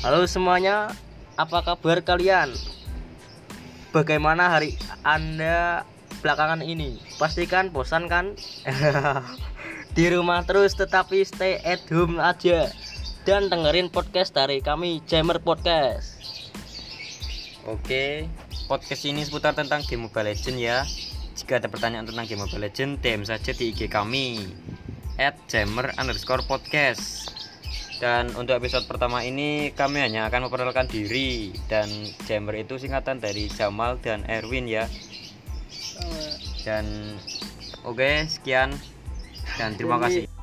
Halo semuanya, apa kabar kalian? Bagaimana hari Anda belakangan ini? Pastikan bosan kan? Di rumah terus tetapi stay at home aja Dan dengerin podcast dari kami, Jammer Podcast Oke, podcast ini seputar tentang game Mobile Legend ya. Jika ada pertanyaan tentang game Mobile Legend, DM saja di IG kami at jammer underscore podcast. Dan untuk episode pertama ini kami hanya akan memperkenalkan diri dan jammer itu singkatan dari Jamal dan Erwin ya. Dan oke sekian dan terima kasih.